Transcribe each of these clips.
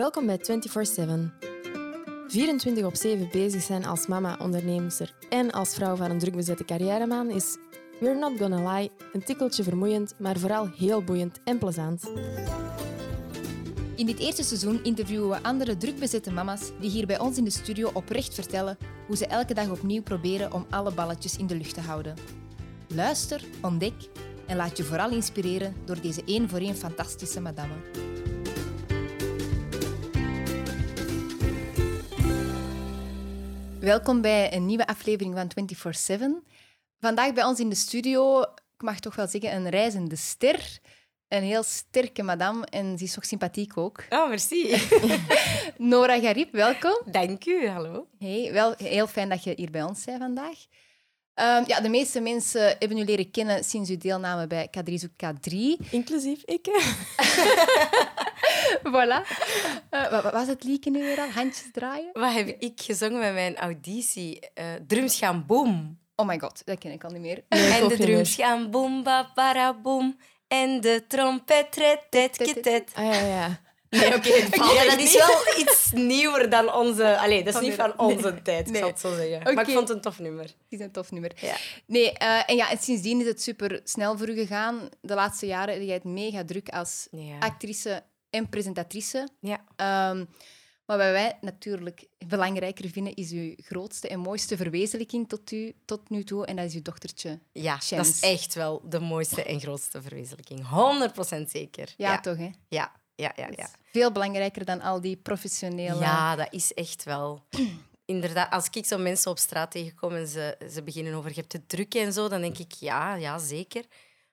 Welkom bij 24-7. 24 op 7 bezig zijn als mama, onderneemster en als vrouw van een drukbezette carrièreman is, we're not gonna lie, een tikkeltje vermoeiend, maar vooral heel boeiend en plezant. In dit eerste seizoen interviewen we andere drukbezette mama's die hier bij ons in de studio oprecht vertellen hoe ze elke dag opnieuw proberen om alle balletjes in de lucht te houden. Luister, ontdek en laat je vooral inspireren door deze één voor één fantastische madame. Welkom bij een nieuwe aflevering van 24-7. Vandaag bij ons in de studio, ik mag toch wel zeggen, een reizende ster. Een heel sterke madame en ze is toch sympathiek ook. Oh, merci. Nora Garib, welkom. Dank u, hallo. Hey, wel heel fijn dat je hier bij ons bent vandaag. Ehm, ja, de meeste mensen hebben u leren kennen sinds uw deelname bij K3 zoekt K3. Inclusief ik. hè. voilà. Eh, wat wat was het liedje nu weer al? Handjes draaien? Wat heb ik gezongen bij mijn auditie? Eh, drums gaan boom. Oh my god, dat ken ik al niet meer. Nee, en de drums gaan boom, ba, bara, boom. En de trompet, ret, tet, ketet. Ah ja, ja. Nee, oké. ja, dat is wel iets nieuwer dan onze... Allee, dat is niet van onze tijd, ik Nee. zal het zo zeggen. Maar ik vond het een tof nummer. Het is een tof nummer. Ja. Nee, eh, en, ja, en sindsdien is het super snel voor u gegaan. De laatste jaren heb jij het mega druk als Ja. actrice en presentatrice. Ja. Ehm, maar wat wij natuurlijk belangrijker vinden, is uw grootste en mooiste verwezenlijking tot, u, tot nu toe. En dat is uw dochtertje. Ja, dat is echt wel de mooiste en grootste verwezenlijking. 100% zeker. Ja, ja, toch, hè? ja, ja, ja. ja. Veel belangrijker dan al die professionele... Ja, dat is echt wel. Inderdaad, als ik zo mensen op straat tegenkom en ze, ze beginnen over je hebt het druk en zo, dan denk ik ja, ja, zeker.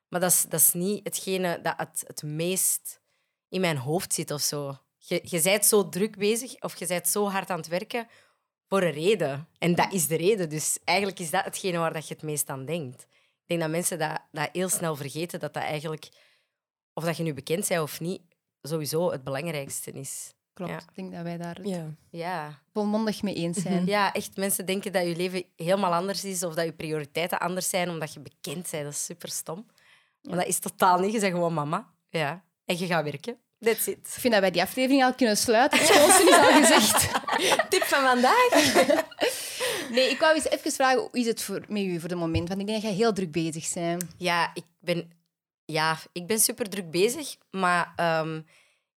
Maar dat is, dat is niet hetgene dat het, het meest in mijn hoofd zit of zo. Je, je bent zo druk bezig of je bent zo hard aan het werken voor een reden. En dat is de reden. Dus eigenlijk is dat hetgene waar dat je het meest aan denkt. Ik denk dat mensen dat, dat heel snel vergeten, dat dat eigenlijk, of dat je nu bekend bent of niet, sowieso het belangrijkste is. Klopt. Ja. Ik denk dat wij daar ja. Ja, volmondig mee eens zijn. ja, echt. Mensen denken dat je leven helemaal anders is of dat je prioriteiten anders zijn omdat je bekend bent. Dat is super stom. Maar dat is totaal niet. Je bent gewoon mama. Ja. En je gaat werken. That's it. Ik vind dat wij die aflevering al kunnen sluiten. Het is al gezegd. Tip van vandaag. Nee, ik wou eens even vragen, hoe is het voor, met u voor de moment? Want ik denk dat jij heel druk bezig bent. Ja, ik ben, ja, ik ben super druk bezig. Maar ehm,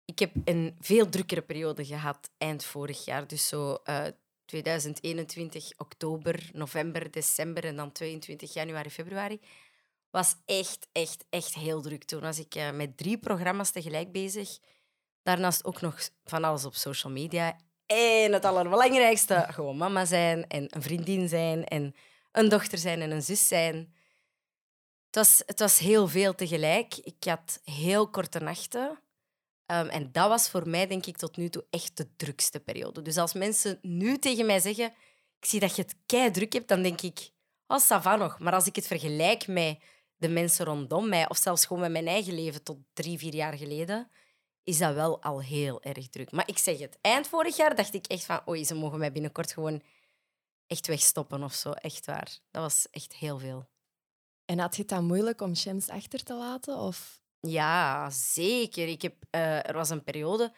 ik heb een veel drukkere periode gehad eind vorig jaar. Dus zo eh, 2021, oktober, november, december en dan 22 januari, februari. Was echt, echt, echt heel druk. Toen was ik eh, met drie programma's tegelijk bezig. Daarnaast ook nog van alles op social media. En het allerbelangrijkste, gewoon mama zijn en een vriendin zijn en een dochter zijn en een zus zijn. Het was, het was heel veel tegelijk. Ik had heel korte nachten. Ehm, en dat was voor mij, denk ik, tot nu toe echt de drukste periode. Dus als mensen nu tegen mij zeggen, ik zie dat je het kei druk hebt, dan denk ik, oh, ça nog. Maar als ik het vergelijk met de mensen rondom mij, of zelfs gewoon met mijn eigen leven tot drie, vier jaar geleden, is dat wel al heel erg druk. Maar ik zeg het, eind vorig jaar dacht ik echt van, oei, ze mogen mij binnenkort gewoon echt wegstoppen of zo. Echt waar. Dat was echt heel veel. En had je het dan moeilijk om Shams achter te laten? Of... Ja, zeker. Ik heb, eh, er was een periode,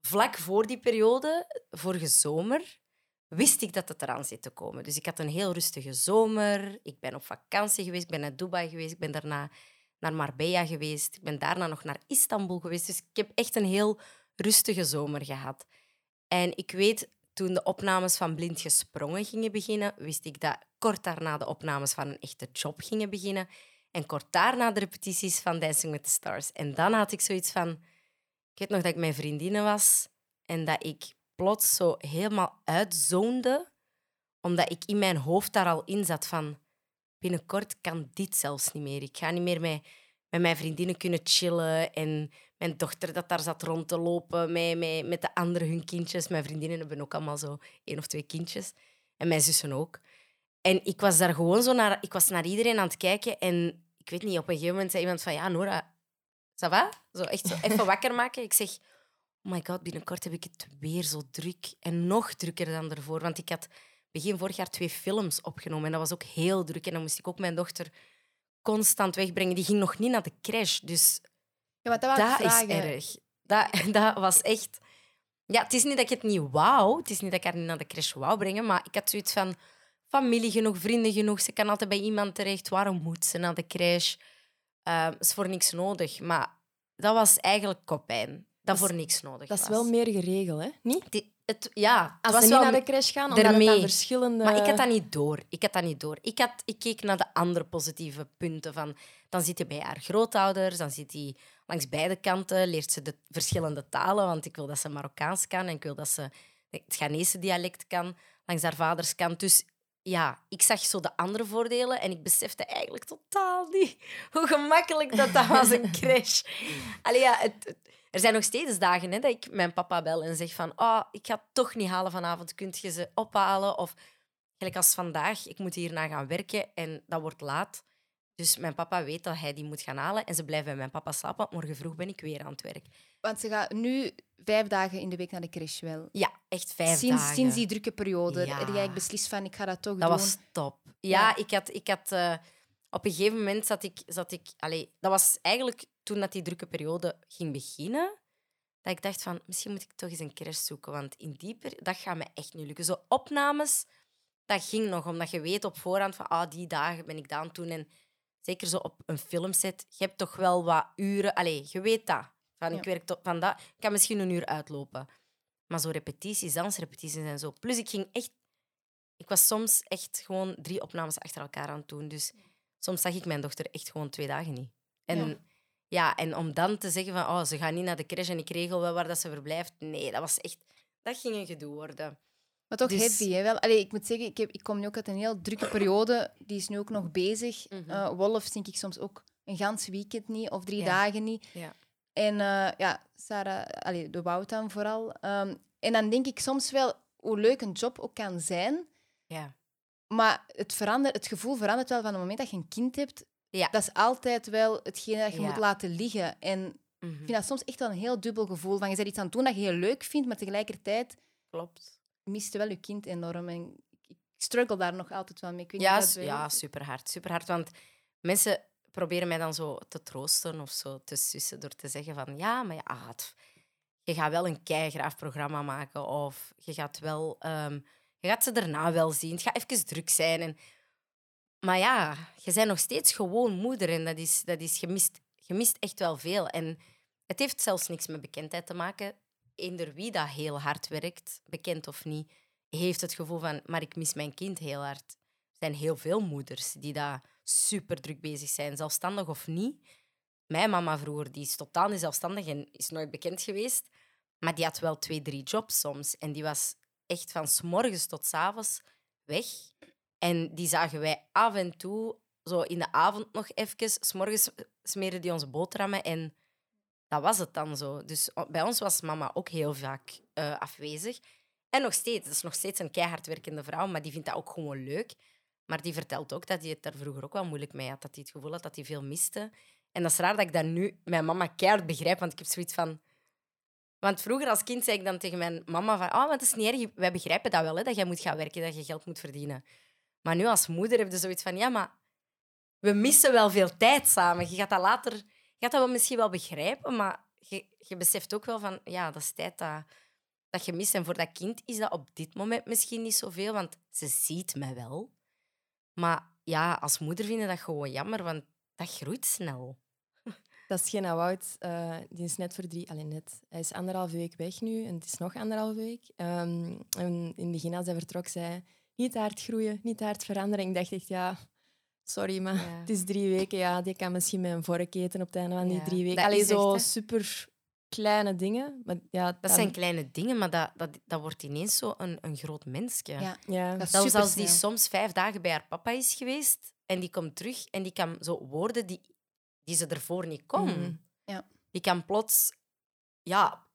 vlak voor die periode, vorige zomer, wist ik dat het eraan zit te komen. Dus ik had een heel rustige zomer. Ik ben op vakantie geweest, ik ben naar Dubai geweest, ik ben daarna naar Marbella geweest, ik ben daarna nog naar Istanbul geweest. Dus ik heb echt een heel rustige zomer gehad. En ik weet, toen de opnames van Blind Gesprongen gingen beginnen, wist ik dat kort daarna de opnames van een echte job gingen beginnen. En kort daarna de repetities van Dancing with the Stars. En dan had ik zoiets van... Ik weet nog dat ik mijn vriendinnen was en dat ik plots zo helemaal uitzoonde, omdat ik in mijn hoofd daar al in zat van... Binnenkort kan dit zelfs niet meer. Ik ga niet meer met, mijn vriendinnen kunnen chillen en mijn dochter dat daar zat rond te lopen met, met, met de anderen hun kindjes. Mijn vriendinnen hebben ook allemaal zo één of twee kindjes. En mijn zussen ook. En ik was daar gewoon zo naar... Ik was naar iedereen aan het kijken en ik weet niet, op een gegeven moment zei iemand van... Ja, Nora, ça va? Zo echt zo even wakker maken. Ik zeg... Oh my god, binnenkort heb ik het weer zo druk. En nog drukker dan ervoor. Want ik had begin vorig jaar twee films opgenomen. En dat was ook heel druk. En dan moest ik ook mijn dochter constant wegbrengen. Die ging nog niet naar de crash. Dus Ja, wat dat dat is erg. Dat, dat was echt... Ja, het is niet dat ik het niet wou. Het is niet dat ik haar niet naar de crash wou brengen. Maar ik had zoiets van... Familie genoeg, vrienden genoeg. Ze kan altijd bij iemand terecht. Waarom moet ze naar de crash? Uh, is voor niks nodig. Maar dat was eigenlijk kopijn. Dat, voor niks nodig Dat is wel meer geregeld, hè? Niet? Het, het- ja, het Als was ze niet naar de crash gaan, omdat ermee. verschillende... Maar ik had dat niet door. Ik had dat niet door. Ik, had, ik keek naar de andere positieve punten. Van, dan zit je bij haar grootouders, dan zit hij langs beide kanten, leert ze de verschillende talen, want ik wil dat ze Marokkaans kan en ik wil dat ze het Ghanese dialect kan, langs haar vaders kant. Dus ja, ik zag zo de andere voordelen en ik besefte eigenlijk totaal niet hoe gemakkelijk dat, dat was, een crash. Allee, ja, het, het- er zijn nog steeds dagen hè, dat ik mijn papa bel en zeg van oh, ik ga het toch niet halen vanavond, kunt je ze ophalen? Of gelijk als vandaag, ik moet hierna gaan werken en dat wordt laat. Dus mijn papa weet dat hij die moet gaan halen en ze blijven bij mijn papa slapen, want morgen vroeg ben ik weer aan het werk. Want ze gaat nu vijf dagen in de week naar de crash wel. Ja, echt vijf sinds, dagen. sinds die drukke periode Ja. je eigenlijk beslist van ik ga dat toch Dat doen. was top. Ja, Ja. ik had... Ik had eh, op een gegeven moment zat ik... Zat ik allee, dat was eigenlijk toen dat die drukke periode ging beginnen, dat ik dacht van, misschien moet ik toch eens een crash zoeken, want in die peri- dat gaat me echt niet lukken. Zo opnames, dat ging nog, omdat je weet op voorhand van, ah, die dagen ben ik daar aan het doen. En zeker zo op een filmset, je hebt toch wel wat uren... Allee, je weet dat. Van, Ja. ik werk tot, van dat, ik kan misschien een uur uitlopen. Maar zo repetities, dansrepetities en zo. Plus, ik ging echt ik was soms echt gewoon drie opnames achter elkaar aan het doen. Dus soms zag ik mijn dochter echt gewoon twee dagen niet. En, Ja. ja. en om dan te zeggen van oh, ze gaat niet naar de crash en ik regel wel waar dat ze verblijft. Nee, dat was echt... Dat ging een gedoe worden. Maar toch Dus- heavy, hè? Wel, allee, ik moet zeggen, ik, heb, ik kom nu ook uit een heel drukke periode. Die is nu ook nog bezig. Eh, Wolf denk ik soms ook een gans weekend niet of drie Ja. dagen niet. Ja. En eh, ja, Sarah, allee, de Wout dan vooral. Ehm, en dan denk ik soms wel hoe leuk een job ook kan zijn. Ja. Maar het, verandert, het gevoel verandert wel van het moment dat je een kind hebt. Ja. Dat is altijd wel hetgene dat je Ja. moet laten liggen. En Mhm. ik vind dat soms echt wel een heel dubbel gevoel. Van je bent iets aan het doen dat je heel leuk vindt, maar tegelijkertijd Klopt. Mist je wel je kind enorm. En ik struggle daar nog altijd wel mee. Ik weet Ja, niet ja super hard. Super hard. Want mensen proberen mij dan zo te troosten of zo te sussen door te zeggen van ja, maar ja, het- je gaat wel een keigraaf programma maken of je gaat wel, ehm, je gaat ze daarna wel zien. Het gaat even druk zijn. En, maar ja, je bent nog steeds gewoon moeder en dat is, dat is gemist, gemist echt wel veel. En het heeft zelfs niks met bekendheid te maken. Eender wie dat heel hard werkt, bekend of niet, heeft het gevoel van, maar ik mis mijn kind heel hard. Er zijn heel veel moeders die daar super druk bezig zijn, zelfstandig of niet. Mijn mama vroeger, die is totaal niet zelfstandig en is nooit bekend geweest. Maar die had wel twee, drie jobs soms. En die was echt van s morgens tot s avonds weg. En die zagen wij af en toe, zo in de avond nog even. S morgens smeren die onze boterhammen en dat was het dan zo. Dus bij ons was mama ook heel vaak eh, afwezig. En nog steeds. Het is nog steeds een keihard werkende vrouw, maar die vindt dat ook gewoon leuk. Maar die vertelt ook dat hij het daar vroeger ook wel moeilijk mee had. Dat hij het gevoel had dat hij veel miste. En dat is raar dat ik dat nu mijn mama keihard begrijp, want ik heb zoiets van... Want vroeger als kind zei ik dan tegen mijn mama van... Oh, het is niet erg, wij begrijpen dat wel, hè, dat jij moet gaan werken, dat je geld moet verdienen. Maar nu als moeder heb je zoiets van... Ja, maar we missen wel veel tijd samen. Je gaat dat later... Gaat dat wel misschien wel begrijpen, maar je, je beseft ook wel van... Ja, dat is tijd dat, dat je mist. En voor dat kind is dat op dit moment misschien niet zoveel, want ze ziet mij wel. Maar ja, als moeder vind je dat gewoon jammer, want dat groeit snel. Dat is geen Wout. eh, die is net voor drie... Alleen net. Hij is anderhalve week weg nu en het is nog anderhalve week. Ehm, en in het begin, als hij vertrok, zei. Niet hard groeien, niet hard veranderen. Ik dacht echt, ja... Sorry, maar Ja. het is drie weken. Ja, die kan misschien met een vork eten op het einde van die Ja, drie weken. dat Allee, is echt, zo super kleine dingen. Maar ja, Dat dan- zijn kleine dingen, maar dat, dat, dat wordt ineens zo een, een groot mensje. Ja. Ja. Dat is Zelfs als die soms vijf dagen bij haar papa is geweest en die komt terug en die kan zo woorden die, die ze ervoor niet kon. Mhm. Ja. Die kan plots... Ja,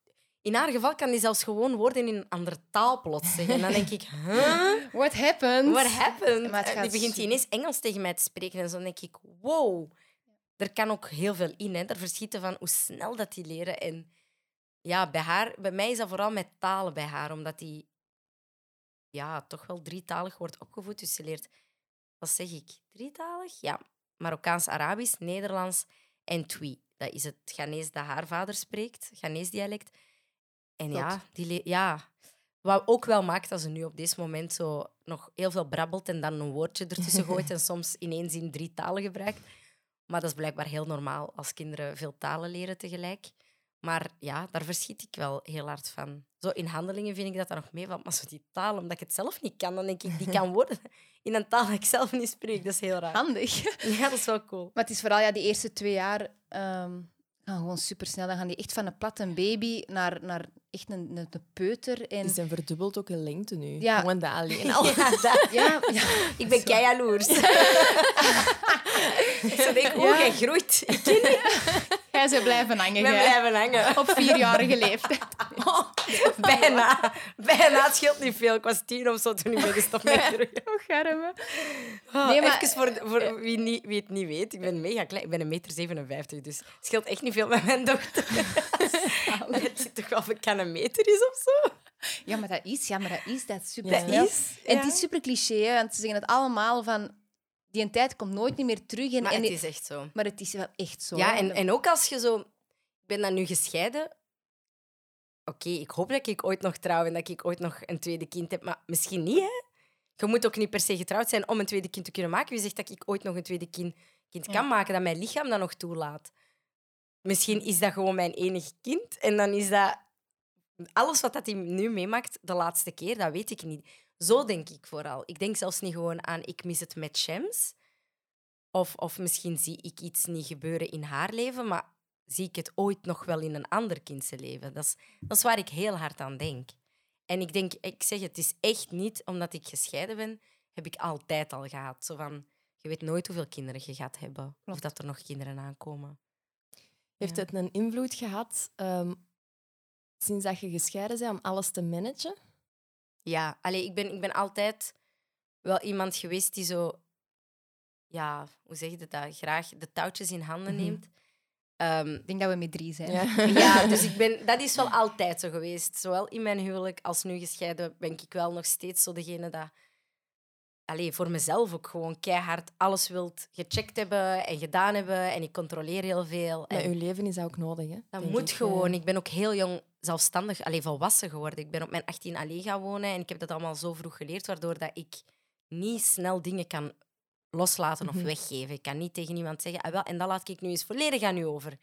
in haar geval kan die zelfs gewoon woorden in een andere taal plots zeggen. En dan denk ik, huh? What happened? What happened? Maar gaat die begint ineens Engels tegen mij te spreken. En zo denk ik, wow. Er kan ook heel veel in. Hè. Er verschieten van hoe snel dat die leren. En ja, bij, haar, bij mij is dat vooral met talen bij haar. Omdat die ja, toch wel drietalig wordt opgevoed. Dus ze leert, wat zeg ik, drietalig? Ja, Marokkaans-Arabisch, Nederlands en Twi. Dat is het Ghanese dat haar vader spreekt, Ghanese dialect. En ja, die ja, wat ook wel maakt dat ze nu op dit moment zo nog heel veel brabbelt en dan een woordje ertussen gooit en soms in één zin drie talen gebruikt. Maar dat is blijkbaar heel normaal als kinderen veel talen leren tegelijk. Maar ja, daar verschiet ik wel heel hard van. Zo in handelingen vind ik dat dat nog meevalt. Maar zo die taal, omdat ik het zelf niet kan, dan denk ik, die kan worden in een taal die ik zelf niet spreek. Dat is heel raar. Handig. Ja, dat is wel cool. Maar het is vooral ja, die eerste twee jaar ehm, gaan gewoon super snel. Dan gaan die echt van een platte baby naar, naar echt een, een, een peuter. En, Die zijn verdubbeld ook in lengte nu. Ja. Gewoon dat alleen al. Ja, dat- ja, ja, Ik ben kei jaloers. Ze denkt, oeh, Ja. jij groeit. Ik ken niet. Jij ze blijven hangen. blijven hangen. Op vierjarige leeftijd. Bijna. Bijna. Het scheelt niet veel. Ik was tien of zo toen ik ben gestopt met groeien. Oh. Oh, Nee, maar- Even voor, voor wie, niet, wie het niet weet. Ik ben mega klein. Ik ben een meter 57, dus het scheelt echt niet veel met mijn dochter. Het zit toch wel of ik kan een meter is of zo? Ja, maar dat is, ja, maar dat is, dat super Ja. is, En ja. het is super cliché, want ze zeggen het allemaal van... Die tijd komt nooit niet meer terug. En, Maar en het is echt zo. maar het is wel echt zo. Ja, en, en ook als je zo... Ik ben dan nu gescheiden. Oké, ik hoop dat ik ooit nog trouw en dat ik ooit nog een tweede kind heb. Maar misschien niet, hè? Je moet ook niet per se getrouwd zijn om een tweede kind te kunnen maken. Wie zegt dat ik ooit nog een tweede kind, kind Ja. kan maken, dat mijn lichaam dat nog toelaat? Misschien is dat gewoon mijn enig kind. En dan is dat... Alles wat dat hij nu meemaakt, de laatste keer, dat weet ik niet. Zo denk ik vooral. Ik denk zelfs niet gewoon aan ik mis het met Shams. Of, of misschien zie ik iets niet gebeuren in haar leven, maar zie ik het ooit nog wel in een ander kindse leven. Dat is, dat is waar ik heel hard aan denk. En ik denk, ik zeg het is echt niet omdat ik gescheiden ben, heb ik altijd al gehad. Zo van, je weet nooit hoeveel kinderen je gaat hebben. Of dat er nog kinderen aankomen. Heeft Ja. het een invloed gehad ehm, sinds dat je gescheiden bent om alles te managen? Ja, allee, ik, ben, ik ben altijd wel iemand geweest die zo... Ja, hoe zeg je dat? Graag de touwtjes in handen Mhm. neemt. Ehm, Ik denk dat we met drie zijn. Ja. Ja, dus ik ben, dat is wel altijd zo geweest. Zowel in mijn huwelijk als nu gescheiden ben ik wel nog steeds zo degene dat... Allee, voor mezelf ook gewoon keihard alles wilt gecheckt hebben en gedaan hebben. En ik controleer heel veel. Maar En uw leven is dat ook nodig, hè? dat moet ik. gewoon. Ik ben ook heel jong zelfstandig, alleen volwassen geworden. Ik ben op mijn 18 alleen gaan wonen en ik heb dat allemaal zo vroeg geleerd, waardoor dat ik niet snel dingen kan loslaten of Mhm. weggeven. Ik kan niet tegen iemand zeggen, ah, wel, en dat laat ik nu eens volledig aan u over.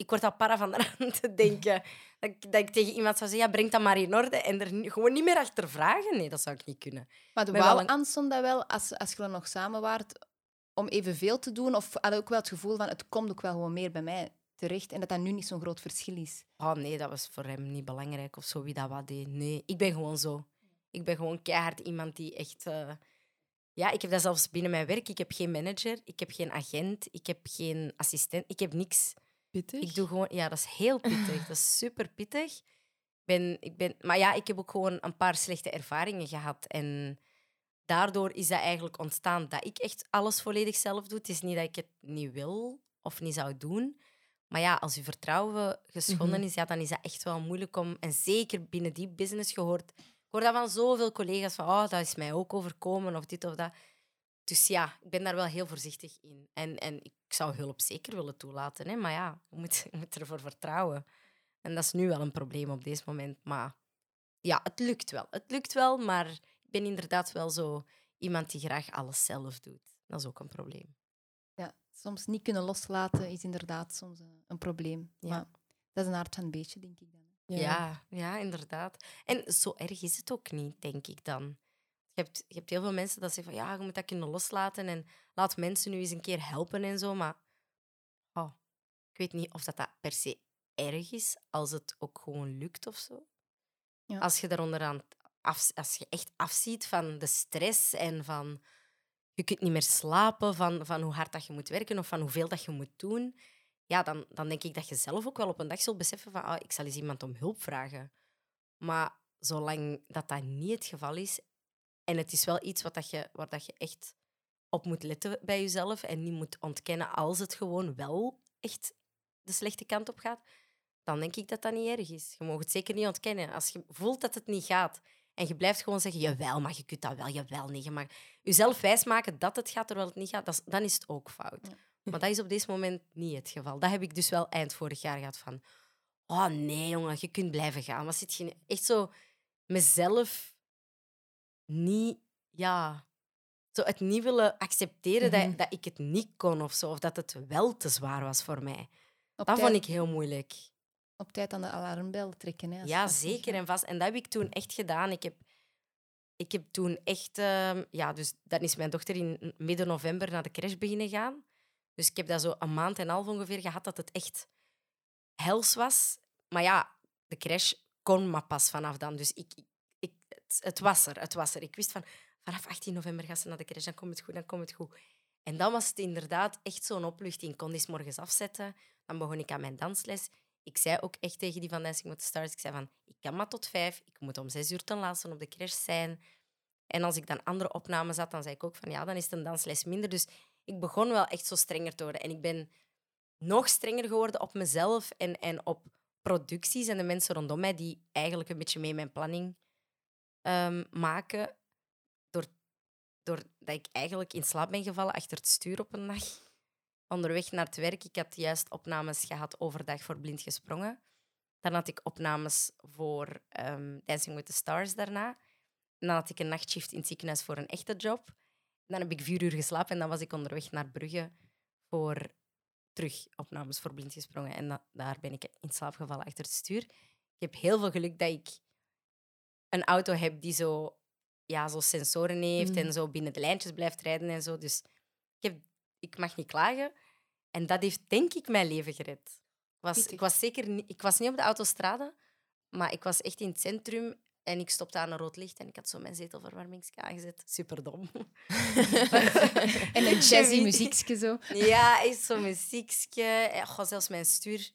Ik word al para van eraan te denken. Dat ik, dat ik tegen iemand zou zeggen, ja, breng dat maar in orde en er gewoon niet meer achter vragen. Nee, dat zou ik niet kunnen. Maar wou een- Anson dat wel, als, als je nog samen waart, om evenveel te doen? Of had je ook wel het gevoel van, het komt ook wel gewoon meer bij mij terecht en dat dat nu niet zo'n groot verschil is? Oh nee, dat was voor hem niet belangrijk of zo, wie dat wat deed. Nee, ik ben gewoon zo. Ik ben gewoon keihard iemand die echt... eh, Ja, ik heb dat zelfs binnen mijn werk. Ik heb geen manager, ik heb geen agent, ik heb geen assistent, ik heb niks. Pittig. Ik doe gewoon... Ja, dat is heel pittig. dat is super pittig. Ben, ik ben... Maar ja, ik heb ook gewoon een paar slechte ervaringen gehad. En daardoor is dat eigenlijk ontstaan dat ik echt alles volledig zelf doe. Het is niet dat ik het niet wil of niet zou doen. Maar ja, als je vertrouwen geschonden Mhm. is, ja, dan is dat echt wel moeilijk om... En zeker binnen die business gehoord... Ik hoor dat van zoveel collega's van, oh, dat is mij ook overkomen of dit of dat. Dus ja, ik ben daar wel heel voorzichtig in. En, en ik zou hulp zeker willen toelaten, hè? maar ja, je moet, je moet ervoor vertrouwen. En dat is nu wel een probleem op deze moment. Maar ja, het lukt wel. Het lukt wel, maar ik ben inderdaad wel zo iemand die graag alles zelf doet. Dat is ook een probleem. Ja, soms niet kunnen loslaten is inderdaad soms een, een probleem. Ja. Maar dat is een aard van het beestje, denk ik dan. Ja. Ja, inderdaad. En zo erg is het ook niet, denk ik dan. Je hebt, je hebt heel veel mensen dat zeggen van ja, je moet dat kunnen loslaten en laat mensen nu eens een keer helpen en zo. Maar oh, ik weet niet of dat, dat per se erg is als het ook gewoon lukt of zo. Ja. Als je daaronder aan af, als je echt afziet van de stress en van je kunt niet meer slapen van, van hoe hard dat je moet werken of van hoeveel dat je moet doen, ja, dan, dan denk ik dat je zelf ook wel op een dag zult beseffen van ah, ik zal eens iemand om hulp vragen. Maar zolang dat dat niet het geval is, en het is wel iets wat dat je, waar dat je echt op moet letten bij jezelf en niet moet ontkennen als het gewoon wel echt de slechte kant op gaat, dan denk ik dat dat niet erg is. Je mag het zeker niet ontkennen. Als je voelt dat het niet gaat en je blijft gewoon zeggen, jawel, maar je kunt dat wel, jawel, nee. Je mag jezelf wijsmaken dat het gaat terwijl het niet gaat, dat is- dan is het ook fout. Ja. Maar dat is op deze moment niet het geval. Dat heb ik dus wel eind vorig jaar gehad van... Oh nee, jongen, je kunt blijven gaan. Maar zit je echt zo mezelf niet, ja, zo het niet willen accepteren Mhm. dat, dat ik het niet kon of zo, of dat het wel te zwaar was voor mij. Op Dat tijd, vond ik heel moeilijk. op tijd aan de alarmbel trekken. Hè, Ja, zeker en vast. En dat heb ik toen echt gedaan. Ik heb, ik heb toen echt... ehm, ja, dus dan is mijn dochter in midden november naar de crash beginnen gaan. Dus ik heb dat zo een maand en een half ongeveer gehad dat het echt hels was. Maar ja, de crash kon maar pas vanaf dan. Dus ik- het, was er, het was er. Ik wist van, vanaf 18 november gaat ze naar de crash, dan komt het goed, dan komt het goed. En dan was het inderdaad echt zo'n opluchting. Ik kon die morgens afzetten. Dan begon ik aan mijn dansles. Ik zei ook echt tegen die van Dancing with the Stars, ik zei van, ik kan maar tot vijf, ik moet om zes uur ten laatste op de crash zijn. En als ik dan andere opnames had, dan zei ik ook van, ja, dan is het een dansles minder. Dus ik begon wel echt zo strenger te worden. En ik ben nog strenger geworden op mezelf en, en op producties en de mensen rondom mij die eigenlijk een beetje mee mijn planning ehm, maken. Door, doordat ik eigenlijk in slaap ben gevallen achter het stuur op een dag. Onderweg naar het werk. Ik had juist opnames gehad overdag voor Blind Gesprongen. Dan had ik opnames voor ehm, Dancing with the Stars daarna. Dan had ik een nachtshift in het ziekenhuis voor een echte job. Dan heb ik vier uur geslapen en dan was ik onderweg naar Brugge voor terug opnames voor Blind Gesprongen. En da- daar ben ik in slaap gevallen achter het stuur. Ik heb heel veel geluk dat ik een auto heb die zo, ja, zo sensoren heeft Mm. en zo binnen de lijntjes blijft rijden en zo. Dus ik, heb, ik mag niet klagen. En dat heeft denk ik mijn leven gered. Ik was, ik was zeker niet, ik was niet op de autostrade, maar ik was echt in het centrum en ik stopte aan een rood licht en ik had zo mijn zetelverwarmingske aangezet. Superdom. En een jazzy muziekje zo. Ja, echt zo'n muziekje. Eh, Goh, zelfs mijn stuur.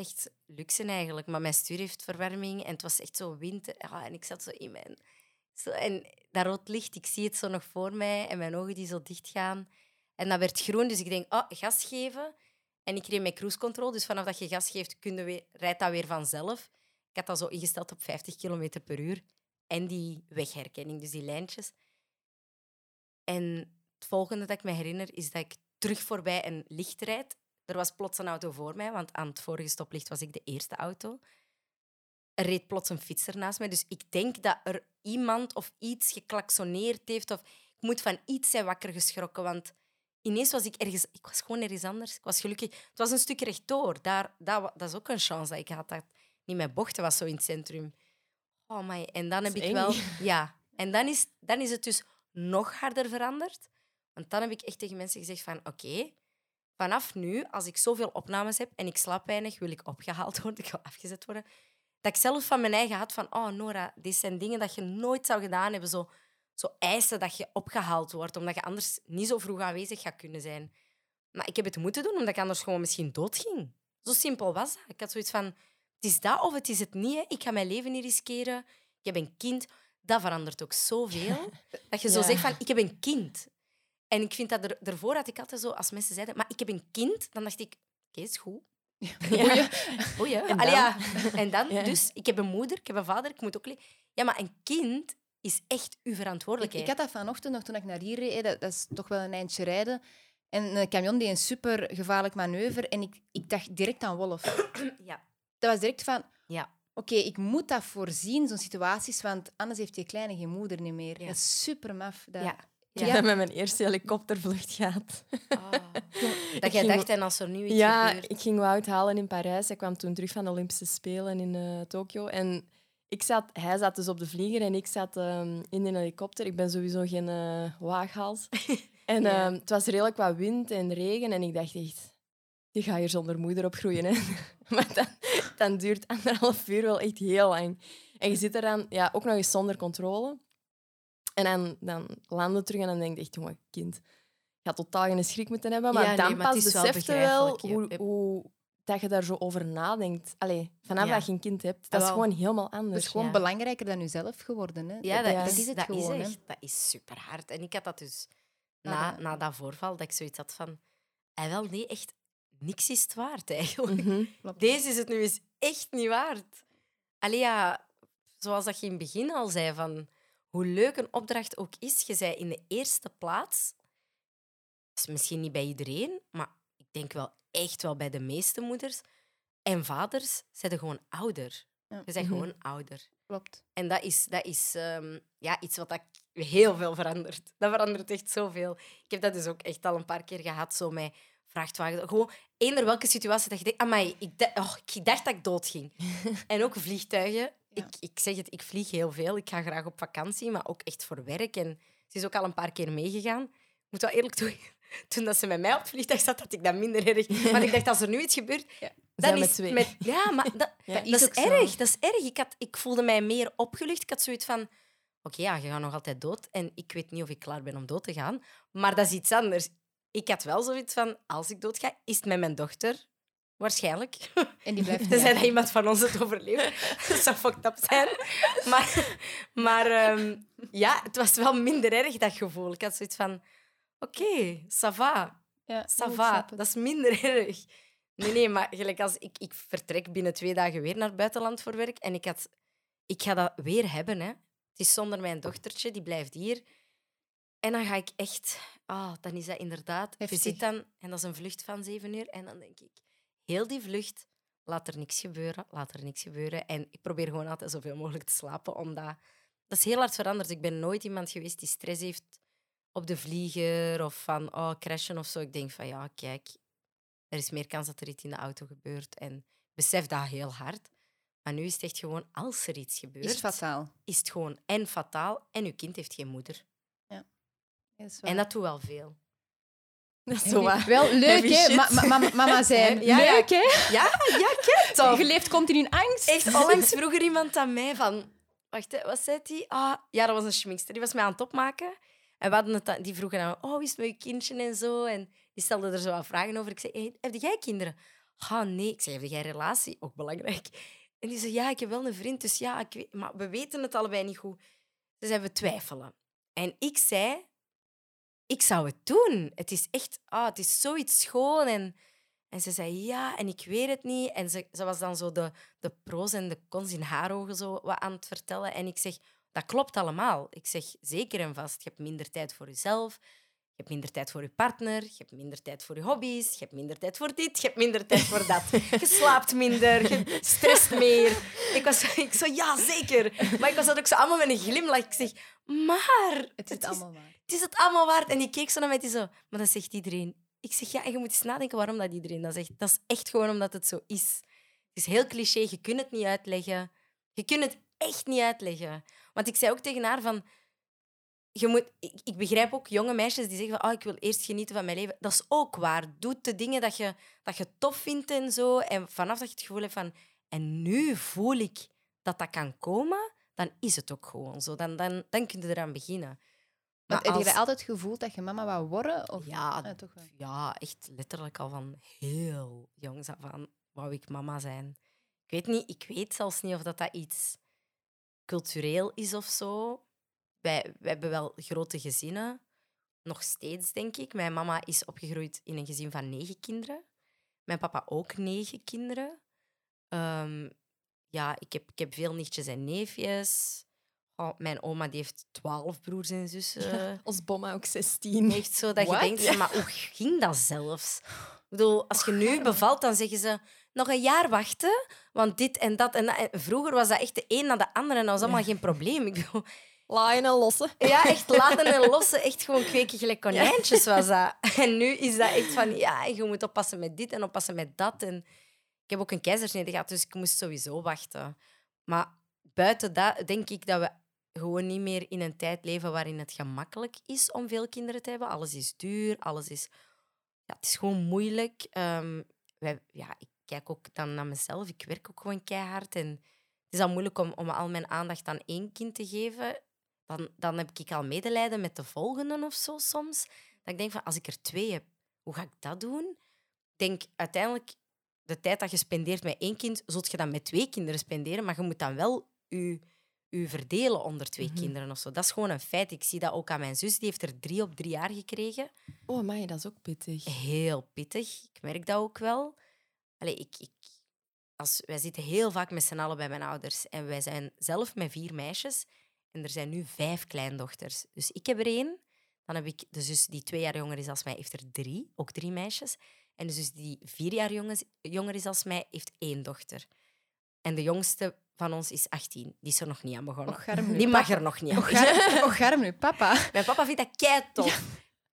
Echt luxe eigenlijk. Maar mijn stuur heeft verwarming en het was echt zo winter. Ja, en ik zat zo in mijn... Zo, en dat rood licht, ik zie het zo nog voor mij en mijn ogen die zo dicht gaan. En dat werd groen, dus ik denk, oh, gas geven. En ik reed met cruise control, dus vanaf dat je gas geeft, kun weer, rijdt dat weer vanzelf. Ik had dat zo ingesteld op 50 km per uur. En die wegherkenning, dus die lijntjes. En het volgende dat ik me herinner is dat ik terug voorbij een licht rijd. Er was plots een auto voor mij, want aan het vorige stoplicht was ik de eerste auto. Er reed plots een fietser naast mij. Dus ik denk dat er iemand of iets geklaksoneerd heeft. Of ik moet van iets zijn wakker geschrokken. Want ineens was ik ergens... Ik was gewoon ergens anders. Ik was gelukkig... Het was een stuk rechtdoor. Daar, dat, dat is ook een chance dat ik had. Dat niet mijn bochten was zo in het centrum. Oh, my. En dan heb ik wel... Ja. En dan is, dan is het dus nog harder veranderd. Want dan heb ik echt tegen mensen gezegd van... Oké, vanaf nu, als ik zoveel opnames heb en ik slaap weinig, wil ik opgehaald worden, ik wil afgezet worden. Dat ik zelf van mijn eigen had van... Oh, Nora, dit zijn dingen dat je nooit zou gedaan hebben. Zo, zo eisen dat je opgehaald wordt, omdat je anders niet zo vroeg aanwezig gaat kunnen zijn. Maar ik heb het moeten doen, omdat ik anders gewoon misschien doodging. Zo simpel was dat. Ik had zoiets van... Het is dat of het is het niet. Hè. Ik ga mijn leven niet riskeren. Ik heb een kind. Dat verandert ook zoveel. Dat je zo Ja. zegt van, ik heb een kind. En ik vind dat er, daarvoor had ik altijd zo, als mensen zeiden, maar ik heb een kind, dan dacht ik, oké, is goed. Ja. Boeien. En Allee, dan? ja. En dan, Ja. dus, ik heb een moeder, ik heb een vader, ik moet ook... Ja, maar een kind is echt uw verantwoordelijkheid. ik had dat vanochtend nog toen ik naar hier reed. Dat, dat is toch wel een eindje rijden. En een camion deed een super gevaarlijk manoeuvre. En ik, ik dacht direct aan Wolf. Ja. Dat was direct van... Ja. Oké, ik moet dat voorzien, zo'n situaties, want anders heeft die kleine geen moeder niet meer. Ja. Dat is super maf. Dat... Ja. Ik heb dat met mijn eerste helikoptervlucht gehad. Ah. Dat jij ging- dacht, en als er nu iets Ja, gebeurt... ik ging Wout halen in Parijs. Hij kwam toen terug van de Olympische Spelen in eh Tokio. En ik zat, hij zat dus op de vlieger en ik zat ehm, in een helikopter. Ik ben sowieso geen eh waaghals. En Ja. ehm, het was redelijk wat wind en regen. En ik dacht echt, die gaat hier zonder moeder opgroeien. Hè. maar dan, dan duurt anderhalf uur wel echt heel lang. En je zit er dan ja, ook nog eens zonder controle. En dan, dan landen terug en dan denk je echt, jongen, kind, je had totaal geen schrik moeten hebben. Maar Ja, nee, dan maar pas is wel besefte wel begrijpelijk, ja. hoe, hoe dat je daar zo over nadenkt. Allee, vanaf Ja. dat je een kind hebt, dat is Wel. gewoon helemaal Dat anders. is gewoon Ja. belangrijker dan jezelf geworden. Hè? Ja, dat, Ja. is, is het dat gewoon. is hè. echt. Dat is super hard. En ik had dat dus Na na, na dat voorval, dat ik zoiets had van... En wel, nee, echt, niks is het waard eigenlijk. Mhm. Deze is het nu eens echt niet waard. Allee, ja, zoals dat je in het begin al zei, van hoe leuk een opdracht ook is, je zei in de eerste plaats, is misschien niet bij iedereen, maar ik denk wel echt wel bij de meeste moeders, En vaders zijn gewoon ouder. Ja. Je bent Mhm. gewoon ouder. Klopt. En dat is, dat is ehm, ja, iets wat dat heel veel verandert. Dat verandert echt zoveel. Ik heb dat dus ook echt al een paar keer gehad, zo met vrachtwagens. Gewoon eender welke situatie dat je denkt, amai, ik, dacht- oh, ik dacht dat ik doodging. en ook vliegtuigen. Ja. Ik, ik zeg het, ik vlieg heel veel. Ik ga graag op vakantie, maar ook echt voor werk. En ze is ook al een paar keer meegegaan. Ik moet wel eerlijk toegeven, toen dat ze met mij op het vliegtuig zat, had ik dat minder erg. Want ik dacht, als er nu iets gebeurt, Zijn dan is twee. met Ja, maar dat, Ja. dat, is is ook zo. erg. Dat is erg. Ik, had, ik voelde mij meer opgelucht. Ik had zoiets van... Oké, ja, je gaat nog altijd dood. En ik weet niet of ik klaar ben om dood te gaan. Maar dat is iets anders. Ik had wel zoiets van... Als ik dood ga, is het met mijn dochter. Waarschijnlijk. En die blijft Tenzij dat iemand van ons het overleeft. Dat zou fucked up zijn. Maar, maar ehm, ja, het was wel minder erg, dat gevoel. Ik had zoiets van... Oké, ça va. Ja, Ça ik va, dat is minder erg. Nee, nee, maar gelijk als ik, ik vertrek binnen twee dagen weer naar het buitenland voor werk en ik, had, ik ga dat weer hebben. Hè. Het is zonder mijn dochtertje, die blijft hier. En dan ga ik echt... Ah, dan is dat inderdaad... Heftig. Je zit dan, en dat is een vlucht van zeven uur, en dan denk ik... Heel die vlucht, laat er niks gebeuren, laat er niks gebeuren. En ik probeer gewoon altijd zoveel mogelijk te slapen, omdat... Dat is heel hard veranderd. Ik ben nooit iemand geweest die stress heeft op de vlieger of van oh, crashen of zo. Ik denk van ja, kijk, er is meer kans dat er iets in de auto gebeurt. En ik besef dat heel hard. Maar nu is het echt gewoon, als er iets gebeurt, Is fataal. is het gewoon en fataal en uw kind heeft geen moeder. Dat waar. En dat doet wel veel. Dat is En zo waar. Wel leuk, hè? shit. Ma- ma- ma- mama zijn. Ja, ja. leuk, hè? Ja, ja, kijk toch. Je leeft continu in angst. Echt, onlangs vroeg er iemand aan mij van... Wacht, hè, wat zei die? Ah, ja, dat was een schminkster. Die was mij aan het opmaken. En we hadden het, die vroegen dan, oh, hoe is het met je kindje en zo? En die stelde er zo wat vragen over. Ik zei, hey, heb jij kinderen? Ah, nee. Ik zei, heb jij relatie? Ook belangrijk. En die zei, ja, ik heb wel een vriend, dus ja, ik weet, maar we weten het allebei niet goed. Dus hebben we twijfelen. En ik zei, ik zou het doen. Het is echt, ah, het is zoiets schoon. En, en ze zei, ja, en ik weet het niet. En ze, ze was dan zo de, de pro's en de cons in haar ogen zo wat aan het vertellen. En ik zeg, dat klopt allemaal. Ik zeg, zeker en vast, je hebt minder tijd voor jezelf. Je hebt minder tijd voor je partner. Je hebt minder tijd voor je hobby's. Je hebt minder tijd voor dit. Je hebt minder tijd voor dat. Je slaapt minder. Je stresst meer. Ik was ik zo, ja, zeker. Maar ik was dat ook zo allemaal met een glimlach. Ik zeg, maar... Het is het allemaal waar. Het is het allemaal waard. En die keek zo naar mij die zo... Maar dat zegt iedereen. Ik zeg, ja, en je moet eens nadenken waarom dat iedereen dat zegt. Dat is echt gewoon omdat het zo is. Het is heel cliché. Je kunt het niet uitleggen. Je kunt het echt niet uitleggen. Want ik zei ook tegen haar van... Je moet, ik, ik begrijp ook jonge meisjes die zeggen van, oh, ik wil eerst genieten van mijn leven. Dat is ook waar. Doe de dingen dat je, dat je tof vindt en zo. En vanaf dat je het gevoel hebt van... En nu voel ik dat dat kan komen, dan is het ook gewoon zo. Dan, dan, dan kun je eraan beginnen. Maar heb je dat altijd gevoeld dat je mama wou worden? Of? ja, Ja, toch wel. ja, echt letterlijk al van heel jongs af aan wou ik mama zijn. Ik weet niet, ik weet zelfs niet of dat, dat iets cultureel is of zo. Wij, wij hebben wel grote gezinnen, nog steeds denk ik. Mijn mama is opgegroeid in een gezin van negen kinderen. Mijn papa ook negen kinderen. Ehm, ja, ik heb, ik heb veel nichtjes en neefjes. Oh, mijn oma die heeft twaalf broers en zussen. Ons bomma ook 16. Echt zo dat What? je denkt, maar hoe ging dat zelfs? Ik bedoel, als je nu bevalt, dan zeggen ze nog een jaar wachten, want dit en dat en dat. En vroeger was dat echt de een na de andere en dat was allemaal geen probleem. Ik bedoel, Laaien en lossen. ja, echt laten en lossen, echt gewoon kweken gelijk konijntjes was dat. En nu is dat echt van, ja, je moet oppassen met dit en oppassen met dat. En ik heb ook een keizersnede gehad, dus ik moest sowieso wachten. Maar buiten dat denk ik dat we gewoon niet meer in een tijd leven waarin het gemakkelijk is om veel kinderen te hebben. Alles is duur, alles is... Ja, het is gewoon moeilijk. Ehm, wij, ja, ik kijk ook dan naar mezelf. Ik werk ook gewoon keihard. En het is dan moeilijk om, om al mijn aandacht aan één kind te geven. Dan, dan heb ik al medelijden met de volgende of zo soms. Dat ik denk van, als ik er twee heb, hoe ga ik dat doen? Ik denk uiteindelijk, de tijd dat je spendeert met één kind, zult je dan met twee kinderen spenderen. Maar je moet dan wel je, je verdelen onder twee Mhm. kinderen of zo. Dat is gewoon een feit. Ik zie dat ook aan mijn zus. Die heeft er drie op drie jaar gekregen. Oh, maar dat is ook pittig. Heel pittig. Ik merk dat ook wel. Allee, ik, ik, als, wij zitten heel vaak met z'n allen bij mijn ouders. En wij zijn zelf met vier meisjes. En er zijn nu vijf kleindochters. Dus ik heb er één. Dan heb ik de zus die twee jaar jonger is als mij, heeft er drie. Ook drie meisjes. En de zus die vier jaar jonger is als mij, heeft één dochter. En de jongste van ons is 18. Die is er nog niet aan begonnen. Die mag papa. er nog niet aan beginnen. arm, och, arm nu, papa. Mijn papa vindt dat kei tof.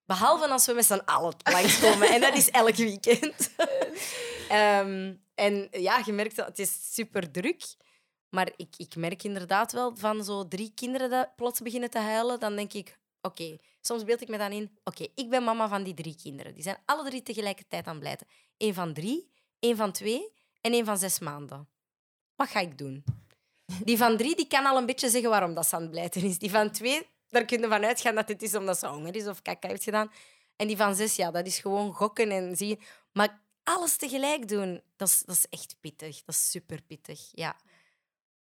Behalve als we met z'n allen langskomen. En dat is elk weekend. Ehm, en ja, je merkt dat het is super druk. Maar ik, ik merk inderdaad wel van zo drie kinderen dat plots beginnen te huilen. Dan denk ik, oké, soms beeld ik me dan in. Oké, ik ben mama van die drie kinderen. Die zijn alle drie tegelijkertijd aan het blijten. Eén van drie, één van twee en één van zes maanden. Wat ga ik doen? Die van drie die kan al een beetje zeggen waarom dat ze aan het blijten is. Die van twee, daar kun je van uitgaan dat het is omdat ze honger is of kaka heeft gedaan. En die van zes, ja, dat is gewoon gokken en zien. Maar alles tegelijk doen, dat is, dat is echt pittig. Dat is super pittig, ja.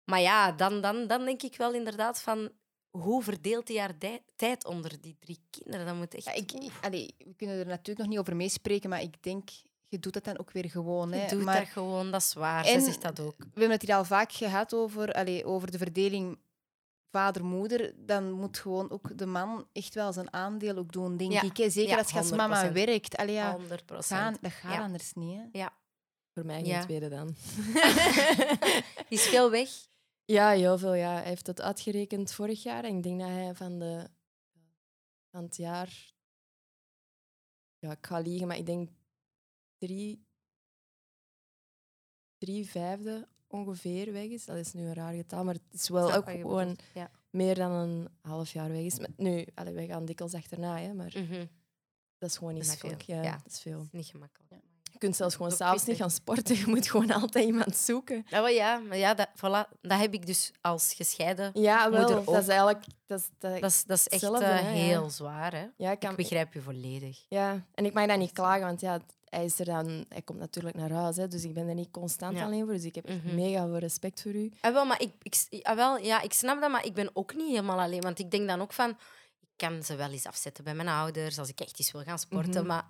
Maar ja, dan, dan, dan denk ik wel inderdaad van... Hoe verdeelt hij haar tijd onder die drie kinderen? Dat moet echt... Ja, ik, allee, we kunnen er natuurlijk nog niet over meespreken, maar ik denk, je doet dat dan ook weer gewoon. Hè. Je doet maar dat gewoon, dat is waar. En- Ze zegt dat ook. we hebben het hier al vaak gehad over, allee, over de verdeling vader-moeder. Dan moet gewoon ook de man echt wel zijn aandeel ook doen, denk Ja. ik. Hè. Zeker Ja, als je als mama 100%. werkt. Allee, ja, 100 gaan, procent. dat gaat Ja. anders niet. Hè. Ja. Voor mij geen Ja. tweede dan. Die is veel weg. Ja, heel veel. Ja. Hij heeft het uitgerekend vorig jaar. En ik denk dat hij van, de, van het jaar... Ja, ik ga liegen, maar ik denk drie, drie vijfde ongeveer weg is. Dat is nu een raar getal, maar het is wel ook gewoon. Ja. meer dan een half jaar weg is. Maar nu, allee, wij gaan dikwijls achterna, hè, maar Mhm. dat is gewoon niet Dat is makkelijk. veel, Ja, ja. Dat is veel. Niet gemakkelijk. Je kunt zelfs gewoon s'avonds niet gaan sporten. Je moet gewoon altijd iemand zoeken. Ja, wel ja, maar ja, dat, voilà, dat heb ik dus als gescheiden. Ja, wel. Moeder Dat ook. is eigenlijk... Dat is, dat, Dat is, dat is echt eh, ja. heel zwaar. Hè? ja, ik kan, Ik begrijp je volledig. Ja, en ik mag dat niet klagen, want ja, hij, is er dan, hij komt natuurlijk naar huis, hè, dus ik ben er niet constant Ja. alleen voor. Dus ik heb echt Mhm. mega veel respect voor u. Ah, wel, maar ik, ik, ah, wel, ja, ik snap dat, maar ik ben ook niet helemaal alleen. Want ik denk dan ook van... Ik kan ze wel eens afzetten bij mijn ouders als ik echt eens wil gaan sporten. Mhm. Maar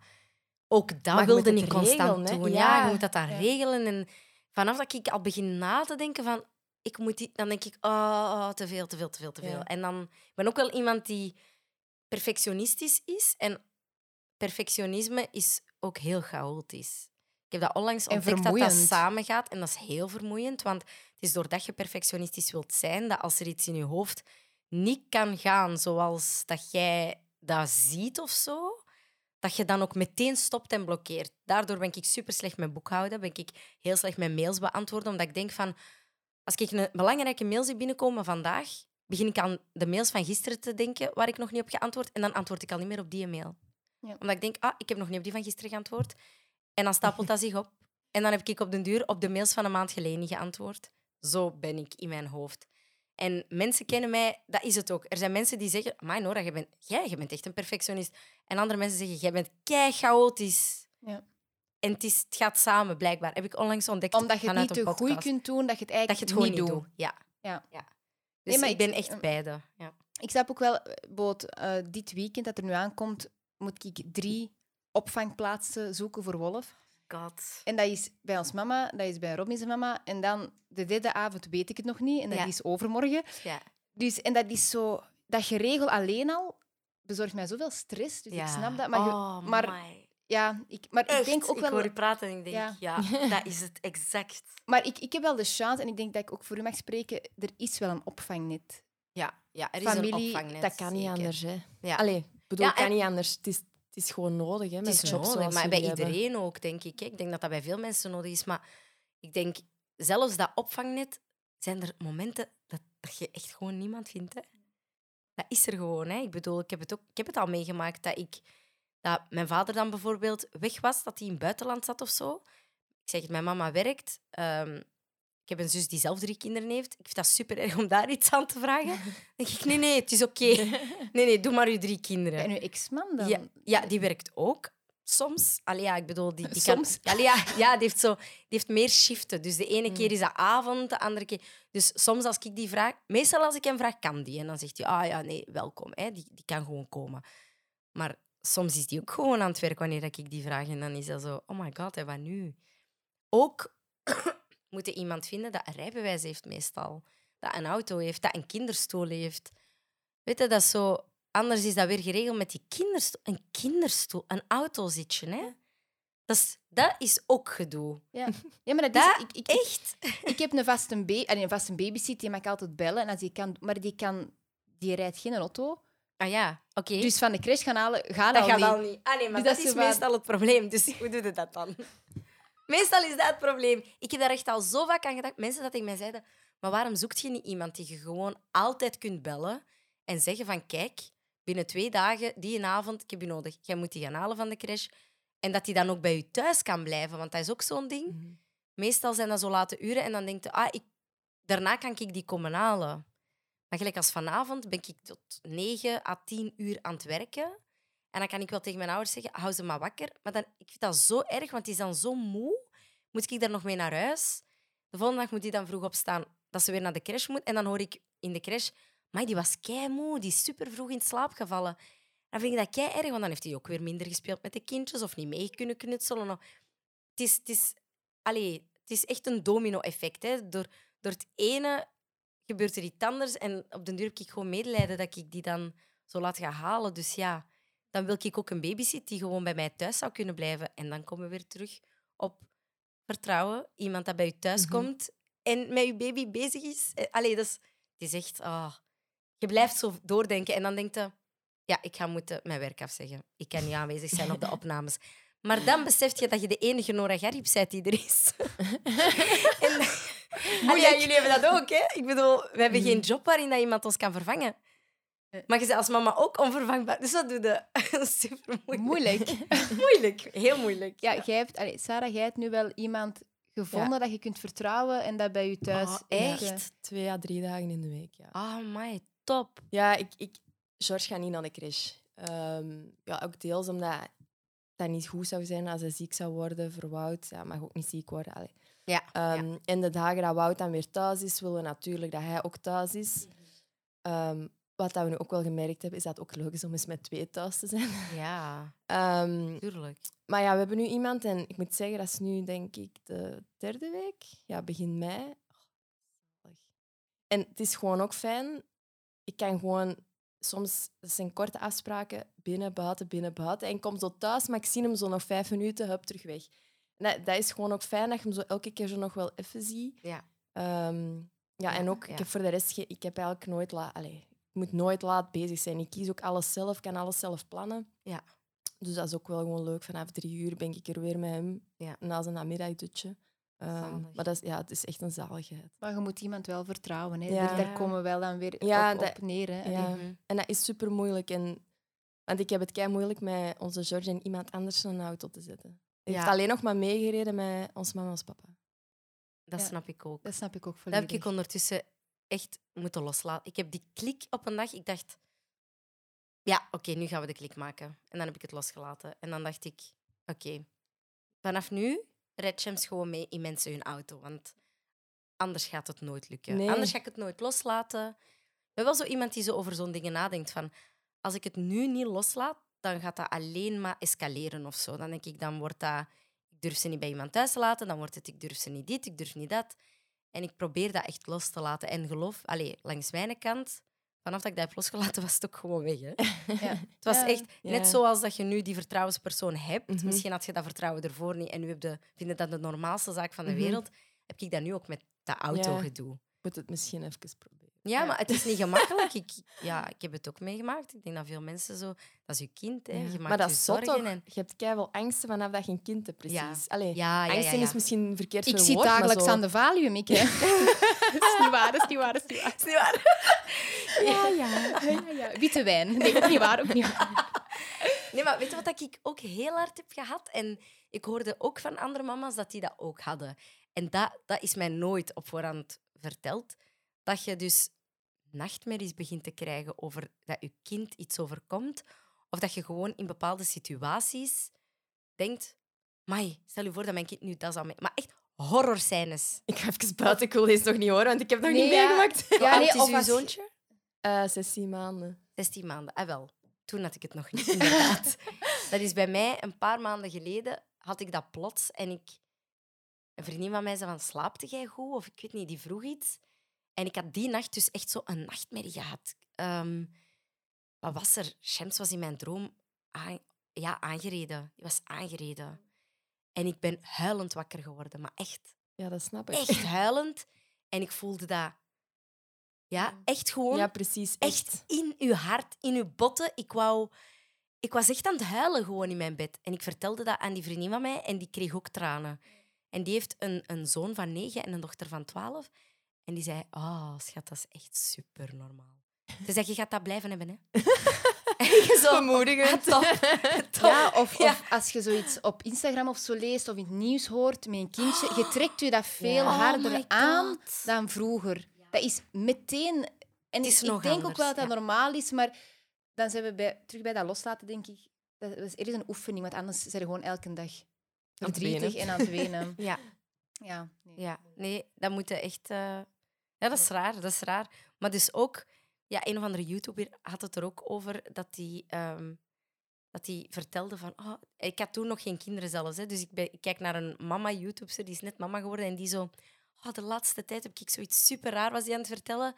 ook dat Maar wilde het constant regelen, doen. Ja. Ja. je moet dat dan Ja. regelen. En vanaf dat ik al begin na te denken van... Ik moet die, dan denk ik, oh, te veel, te veel, te veel, te veel. Ja. En dan ik ben ook wel iemand die perfectionistisch is. En perfectionisme is ook heel chaotisch. Ik heb dat onlangs ontdekt dat dat samengaat. En dat is heel vermoeiend, want het is doordat je perfectionistisch wilt zijn, dat als er iets in je hoofd niet kan gaan zoals dat jij dat ziet of zo, dat je dan ook meteen stopt en blokkeert. Daardoor ben ik super slecht met boekhouden, ben ik heel slecht met mails beantwoorden, omdat ik denk van, als ik een belangrijke mail zie binnenkomen vandaag, begin ik aan de mails van gisteren te denken waar ik nog niet op geantwoord en dan antwoord ik al niet meer op die mail. Ja. Omdat ik denk, ah, ik heb nog niet op die van gisteren geantwoord. En dan stapelt dat zich op. En dan heb ik op den duur op de mails van een maand geleden niet geantwoord. Zo ben ik in mijn hoofd. En mensen kennen mij, dat is het ook. Er zijn mensen die zeggen, maar Nora, jij bent, jij, jij bent echt een perfectionist. En andere mensen zeggen, jij bent kei chaotisch. Ja. En het, is, het gaat samen, blijkbaar. Heb ik onlangs ontdekt Omdat je het niet te goed kunt doen, dat je het Dat je eigenlijk het gewoon niet doet. Ja. Ja. ja. Dus Nee, maar ik ben echt eh, beide. Ja. Ik snap ook wel, boot, eh, dit weekend dat er nu aankomt, moet ik drie opvangplaatsen zoeken voor Wolf. God. En dat is bij ons mama, dat is bij Robin's mama. En dan de derde avond weet ik het nog niet. En dat Ja. is overmorgen. Ja. Dus, en dat is zo... Dat geregel alleen al bezorgt mij zoveel stress. Dus ik snap dat. Maar, je- oh, maar, my. ja, ik, maar ik denk ook ik wel... hoor je praten en ik denk, Ja. ja, dat is het exact. Maar ik, ik heb wel de chance, en ik denk dat ik ook voor u mag spreken, er is wel een opvangnet. Ja, ja er is Familie, een opvangnet. dat kan niet zeker. anders, hè. Ja. Allee, ik bedoel, Ja, kan niet anders. Het is, het is gewoon nodig, hè, Het is nodig, zoals maar bij hebben. iedereen ook, denk ik. Ik denk dat dat bij veel mensen nodig is. Maar ik denk, zelfs dat opvangnet, zijn er momenten dat, dat je echt gewoon niemand vindt. Hè. Dat is er gewoon. Hè. Ik bedoel, ik heb, het ook, ik heb het al meegemaakt dat, ik, dat mijn vader dan bijvoorbeeld weg was, dat hij in het buitenland zat of zo. Ik zeg het, mijn mama werkt. ehm, ik heb een zus die zelf drie kinderen heeft. Ik vind dat super erg om daar iets aan te vragen. Dan denk ik, nee, nee, het is oké. Nee, nee, doe maar je drie kinderen. En uw ex-man dan? Ja, ja, die werkt ook soms. Allee, ja, ik bedoel, die, die Soms? Kan, Allee, ja, ja die, heeft zo, die heeft meer shiften. Dus de ene Mm. keer is dat avond, de andere keer... Dus soms als ik die vraag... Meestal als ik hem vraag, kan die. En dan zegt hij, ah ja, nee, welkom. Hè, die, die kan gewoon komen. Maar soms is die ook gewoon aan het werk wanneer ik die vraag. En dan is dat zo, oh my god, hè, wat nu? Ook moet je iemand vinden dat een rijbewijs heeft meestal. Dat een auto heeft, dat een kinderstoel heeft. Weet je, dat is zo... Anders is dat weer geregeld met die kinderstoel. Een kinderstoel, een autozitje, hè? Dat is, dat is ook gedoe. Ja, ja maar dat Dat is... Ik, ik, Echt? ik heb een vaste, ba allee, een vaste babysit, die mag ik altijd bellen. En als die kan, maar die, kan, die rijdt geen auto. Ah ja, oké. Dus van de crash gaan halen, gaan dat al gaat niet. al niet. Ah nee, maar Dus dat, dat is meestal het probleem. Dus hoe doe je dat dan? Meestal is dat het probleem. Ik heb daar echt al zo vaak aan gedacht. Mensen dat tegen mij zeiden, maar waarom zoekt je niet iemand die je gewoon altijd kunt bellen en zeggen van kijk, binnen twee dagen, die een avond, ik heb je nodig. Jij moet die gaan halen van de crash. En dat die dan ook bij je thuis kan blijven, want dat is ook zo'n ding. Mhm. Meestal zijn dat zo late uren en dan denk je, ah, ik, daarna kan ik die komen halen. Maar gelijk als vanavond ben ik tot 9 à 10 uur aan het werken. En dan kan ik wel tegen mijn ouders zeggen, hou ze maar wakker. Maar dan, ik vind dat zo erg, want die is dan zo moe. Moet ik daar nog mee naar huis? De volgende dag moet die dan vroeg opstaan dat ze weer naar de crash moet. En dan hoor ik in de crash, maar die was moe, die is super vroeg in slaap gevallen. Dan vind ik dat kei erg, want dan heeft hij ook weer minder gespeeld met de kindjes of niet mee kunnen knutselen. Het is, het is, allee, het is echt een domino-effect. Door, door het ene gebeurt er iets anders en op den duur heb ik gewoon medelijden dat ik die dan zo laat gaan halen. Dus ja, dan wil ik ook een babysit die gewoon bij mij thuis zou kunnen blijven. En dan komen we weer terug op vertrouwen. Iemand dat bij je thuis Mhm. komt en met je baby bezig is. Eh, Allee, dat is, het is echt... ah, je blijft zo doordenken en dan denkt je... Ja, ik ga moeten mijn werk afzeggen. Ik kan niet aanwezig zijn op de opnames. Maar dan besef je dat je de enige Nora Garib bent die er is. en, Allee, ja, jullie hebben dat ook, hè? Ik bedoel, we hebben geen job waarin dat iemand ons kan vervangen. Maar je bent als mama ook onvervangbaar. Dus dat doe je super moeilijk. Moeilijk. moeilijk. Heel moeilijk. Ja, jij hebt, allee, Sarah, jij hebt nu wel iemand gevonden dat je kunt vertrouwen en dat bij je thuis... Oh, in echt? Twee à drie dagen in de week, ja. Oh my, top. Ja, ik, ik, George gaat niet naar de crash. Ehm, ja, ook deels omdat dat niet goed zou zijn als hij ziek zou worden voor Wout. Ja, mag ook niet ziek worden. Allee. Ja. Ehm, En de dagen dat Wout dan weer thuis is, willen we natuurlijk dat hij ook thuis is. Ehm, wat dat we nu ook wel gemerkt hebben, is dat het ook leuk is om eens met twee thuis te zijn. Ja, Ehm, tuurlijk. maar ja, we hebben nu iemand en ik moet zeggen, dat is nu denk ik de derde week. Ja, begin mei. Oh. En het is gewoon ook fijn. Ik kan gewoon soms, dat zijn korte afspraken, binnen, buiten, binnen, buiten. En ik kom zo thuis, maar ik zie hem zo nog vijf minuten, hup, terug weg. Dat, dat is gewoon ook fijn dat je hem zo elke keer zo nog wel even ziet. Ja. Ehm, ja, Ja, en ook, ja. ik heb voor de rest, ik heb eigenlijk nooit laat, allee, ik moet nooit laat bezig zijn. Ik kies ook alles zelf, kan alles zelf plannen. Ja. Dus dat is ook wel gewoon leuk. Vanaf drie uur ben ik er weer met hem Ja. na zijn namiddagdutje. Ehm, Zalig. maar dat is, ja, het is echt een zaligheid. Maar je moet iemand wel vertrouwen. Hè. Ja. Daar, daar komen we wel dan weer Ja, op, dat- op neer. Hè. Ja. En dat is super moeilijk. En, want ik heb het kei moeilijk met onze George en iemand anders in een auto te zetten. Hij heeft Ja. alleen nog maar meegereden met ons mama en ons papa. Dat Ja. snap ik ook. Dat snap ik ook Dat volledig. heb ik ondertussen echt moeten loslaten. Ik heb die klik op een dag, ik dacht, ja, oké, nu gaan we de klik maken. En dan heb ik het losgelaten. En dan dacht ik, oké, vanaf nu Shams gewoon mee in mensen hun auto. Want anders gaat het nooit lukken. Nee. Anders ga ik het nooit loslaten. Ik ben wel zo iemand die zo over zo'n dingen nadenkt van, als ik het nu niet loslaat, dan gaat dat alleen maar escaleren of zo. Dan denk ik, dan wordt dat, ik durf ze niet bij iemand thuis te laten, dan wordt het, ik durf ze niet dit, ik durf niet dat. En ik probeer dat echt los te laten. En geloof, allee, langs mijn kant, vanaf dat ik dat heb losgelaten, was het ook gewoon weg. Hè? Ja. Het was Ja. echt net zoals dat je nu die vertrouwenspersoon hebt. Mhm. Misschien had je dat vertrouwen ervoor niet en nu heb je, vind je dat de normaalste zaak van de Mhm. wereld. Heb ik dat nu ook met dat autogedoe. Ik moet het misschien even proberen. Ja, Ja. maar het is niet gemakkelijk. Ik, ja, ik heb het ook meegemaakt. Ik denk dat veel mensen zo... Dat is je kind, hè. Je maakt maar dat je is zot toch? En... Je hebt keiveel angsten vanaf dat je een kind hebt, precies. Ja. Allee, Ja, ja, ja, angsten ja. is misschien verkeerd Ik verwoord, zit dagelijks zo- aan de valium, ik. Dat is niet waar, dat is niet waar. Dat is niet waar. Is niet waar? Ja, ja. Ja, ja. Witte wijn. Nee, ook niet waar. Ook niet waar. Nee, maar weet je wat ik ook heel hard heb gehad? En ik hoorde ook van andere mama's dat die dat ook hadden. En dat, dat is mij nooit op voorhand verteld. Dat je dus nachtmerries begint te krijgen over dat je kind iets overkomt. Of dat je gewoon in bepaalde situaties denkt... Mai, stel je voor dat mijn kind nu dat zou... mee-" Maar echt horrorscènes. Ik ga even buiten, ik wil deze nog niet horen, want ik heb het nog Nee, niet ja. meegemaakt. Ja, oud nee, is of uw zoontje? Eh 16 maanden. 16 maanden. Ah, wel. Toen had ik het nog niet, inderdaad. dat is bij mij een paar maanden geleden, had ik dat plots. En ik... Een vriendin van mij zei van, slaapte jij goed? Of ik weet niet, die vroeg iets. En ik had die nacht dus echt zo een nachtmerrie gehad. Ehm, wat was er? Shams was in mijn droom aan- ja, aangereden. Die was aangereden. En ik ben huilend wakker geworden, maar echt, Ja, dat snap ik. echt huilend. En ik voelde dat, ja, echt gewoon, Ja, precies. echt in uw hart, in uw botten. Ik wou, ik was echt aan het huilen gewoon in mijn bed. En ik vertelde dat aan die vriendin van mij en die kreeg ook tranen. En die heeft een, een zoon van negen en een dochter van twaalf. En die zei, oh schat, dat is echt super normaal. Ze zei, je gaat dat blijven hebben, hè. en ik zo, Bemoedigend. ah, top, top. Ja, of, Ja. of als je zoiets op Instagram of zo leest of in het nieuws hoort met een kindje, je trekt je dat veel Ja. Oh harder my aan dan vroeger. Dat is meteen... En Het is ik nog denk ook wel dat dat ja. normaal is, maar dan zijn we bij, terug bij dat loslaten, denk ik. Dat is eerder een oefening, want anders zijn we gewoon elke dag Aan verdrietig wenen. en aan het wenen. Ja, Ja, nee. ja, nee, dat moet je echt... eh, Ja, dat is raar, dat is raar. Maar dus ook, ja, een of andere YouTuber had het er ook over dat die, ehm, dat die vertelde van... Oh, ik had toen nog geen kinderen zelfs, hè, dus ik, ben, ik kijk naar een mama-YouTuber, die is net mama geworden, en die zo... Oh, de laatste tijd heb ik zoiets super raar was die aan het vertellen.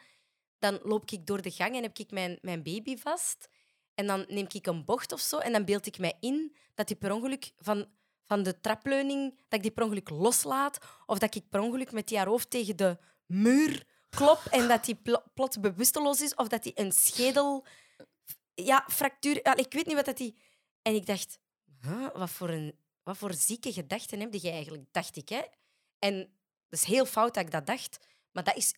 Dan loop ik door de gang en heb ik mijn, mijn baby vast. En dan neem ik een bocht of zo en dan beeld ik mij in dat die per ongeluk van, van de trapleuning, dat ik die per ongeluk loslaat. Of dat ik per ongeluk met die haar hoofd tegen de muur klop en dat pl- plots bewusteloos is. Of dat die een schedel... Ja, fractuur... Ik weet niet wat dat die... En ik dacht, wat, voor een, wat voor zieke gedachten heb je eigenlijk, dacht ik. Hè? En dat is heel fout dat ik dat dacht. Maar dat is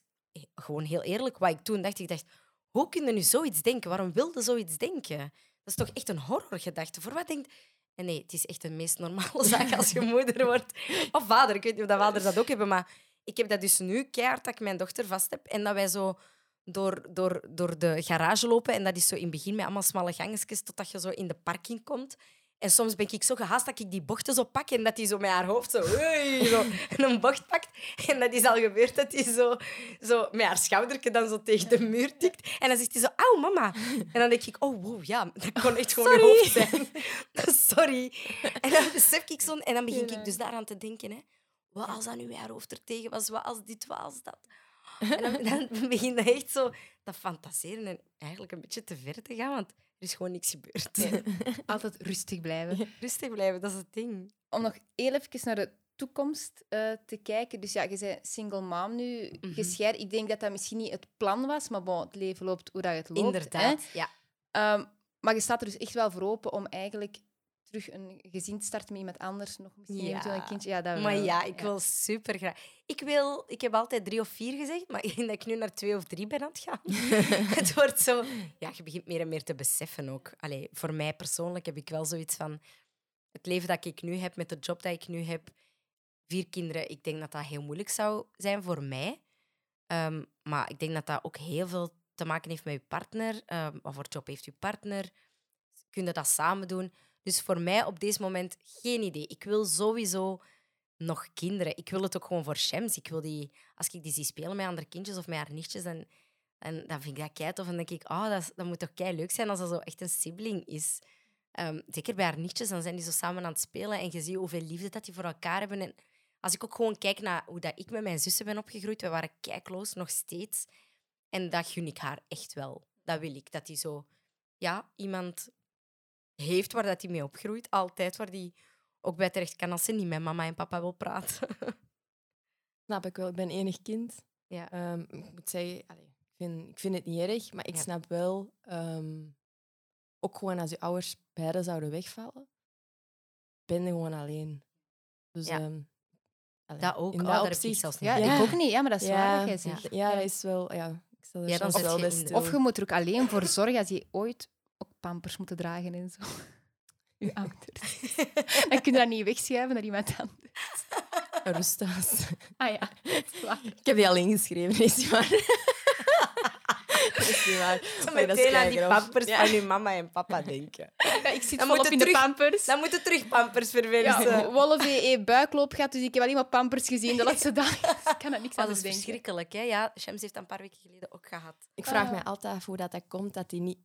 gewoon heel eerlijk wat ik toen dacht. Ik dacht, hoe kun je nu zoiets denken? Waarom wilde zoiets denken? Dat is toch echt een horrorgedachte. Voor wat denkt... En nee, het is echt de meest normale zaak als je moeder wordt. Of vader, ik weet niet of dat vaders dat ook hebben, maar ik heb dat dus nu keihard dat ik mijn dochter vast heb en dat wij zo door, door, door de garage lopen. En dat is zo in het begin met allemaal smalle gangetjes totdat je zo in de parking komt. En soms ben ik zo gehaast dat ik die bochten zo pak en dat hij zo met haar hoofd zo, zo een bocht pakt. En dat is al gebeurd dat hij zo, zo met haar schoudertje dan zo tegen de muur tikt. En dan zegt hij zo, auw, mama. En dan denk ik, oh, wow, ja, dat kon echt gewoon je hoofd zijn. Sorry. En dan besef ik zo... En dan begin ik dus daaraan te denken, hè. Wat als dat nu hoofd er tegen was? Wat als dit, wat als dat? En dan, dan begin je echt zo te fantaseren en eigenlijk een beetje te ver te gaan, want er is gewoon niks gebeurd. Altijd rustig blijven. Rustig blijven, dat is het ding. Om nog heel even naar de toekomst eh, te kijken. Dus ja, je bent single mom nu, Mhm. gescheiden. Ik denk dat dat misschien niet het plan was, maar bon, het leven loopt hoe dat het loopt. Inderdaad, hè. ja. Ehm, maar je staat er dus echt wel voor open om eigenlijk terug een gezin te starten met iemand anders. Nog misschien Ja. eventueel een kindje. Ja, dat Maar wel. ja, ik wil super graag. Ik, wil, ik heb altijd drie of vier gezegd, maar ik denk dat ik nu naar twee of drie ben aan het gaan. het wordt zo... Ja, je begint meer en meer te beseffen ook. Allee, voor mij persoonlijk heb ik wel zoiets van... Het leven dat ik nu heb, met de job dat ik nu heb, vier kinderen, ik denk dat dat heel moeilijk zou zijn voor mij. Ehm, maar ik denk dat dat ook heel veel te maken heeft met je partner. Ehm, wat voor job heeft je partner? Kun je dat samen doen? Dus voor mij op deze moment geen idee. Ik wil sowieso nog kinderen. Ik wil het ook gewoon voor Shams. Ik wil die, als ik die zie spelen met andere kindjes of met haar nichtjes, dan, dan, dan vind ik dat kei tof. En denk ik, oh, dat, dat moet toch kei leuk zijn als dat zo echt een sibling is. Ehm, zeker bij haar nichtjes, dan zijn die zo samen aan het spelen en je ziet hoeveel liefde dat die voor elkaar hebben. En als ik ook gewoon kijk naar hoe dat ik met mijn zussen ben opgegroeid, we waren kei nog steeds. En dat gun ik haar echt wel. Dat wil ik. Dat die zo, ja, iemand heeft waar dat hij mee opgroeit. Altijd waar die ook bij terecht kan als ze niet met mama en papa wil praten. Snap ik wel. Ik ben enig kind. ja. Ehm, ik moet zeggen, allee, ik, vind, ik vind het niet erg, maar ik Ja. snap wel, ehm, ook gewoon als je ouders beiden zouden wegvallen, ben je gewoon alleen. Dus Ja. ehm, allee, Dat ook. in Oh, dat daar heb ik zelfs niet Ja, Ja. ik ook niet. Ja, maar dat is ja, waar wat jij ja, zegt. ja, dat is wel... Ja, ik stel er soms wel stil. Of je moet er ook alleen voor zorgen als je ooit pampers moeten dragen en zo. Je ouders. Dan kun je dat niet wegschuiven naar iemand anders. Rusthuis. Ah ja, dat is waar. Ik heb die al ingeschreven, is niet waar. dat is niet waar. Zo Maar dat meteen aan die pampers Ja. van uw mama en papa denken. Ja, ik zit Dan volop in de pampers. Dan moeten terug pampers verversen. Ja, Wolf heeft buikloop gehad, dus ik heb alleen maar pampers gezien de laatste dagen. Ik kan er niks Oh, aan dat is denken. verschrikkelijk, hè? Ja, Shams heeft dat een paar weken geleden ook gehad. Ik vraag Ah. mij altijd af hoe dat, dat komt dat die niet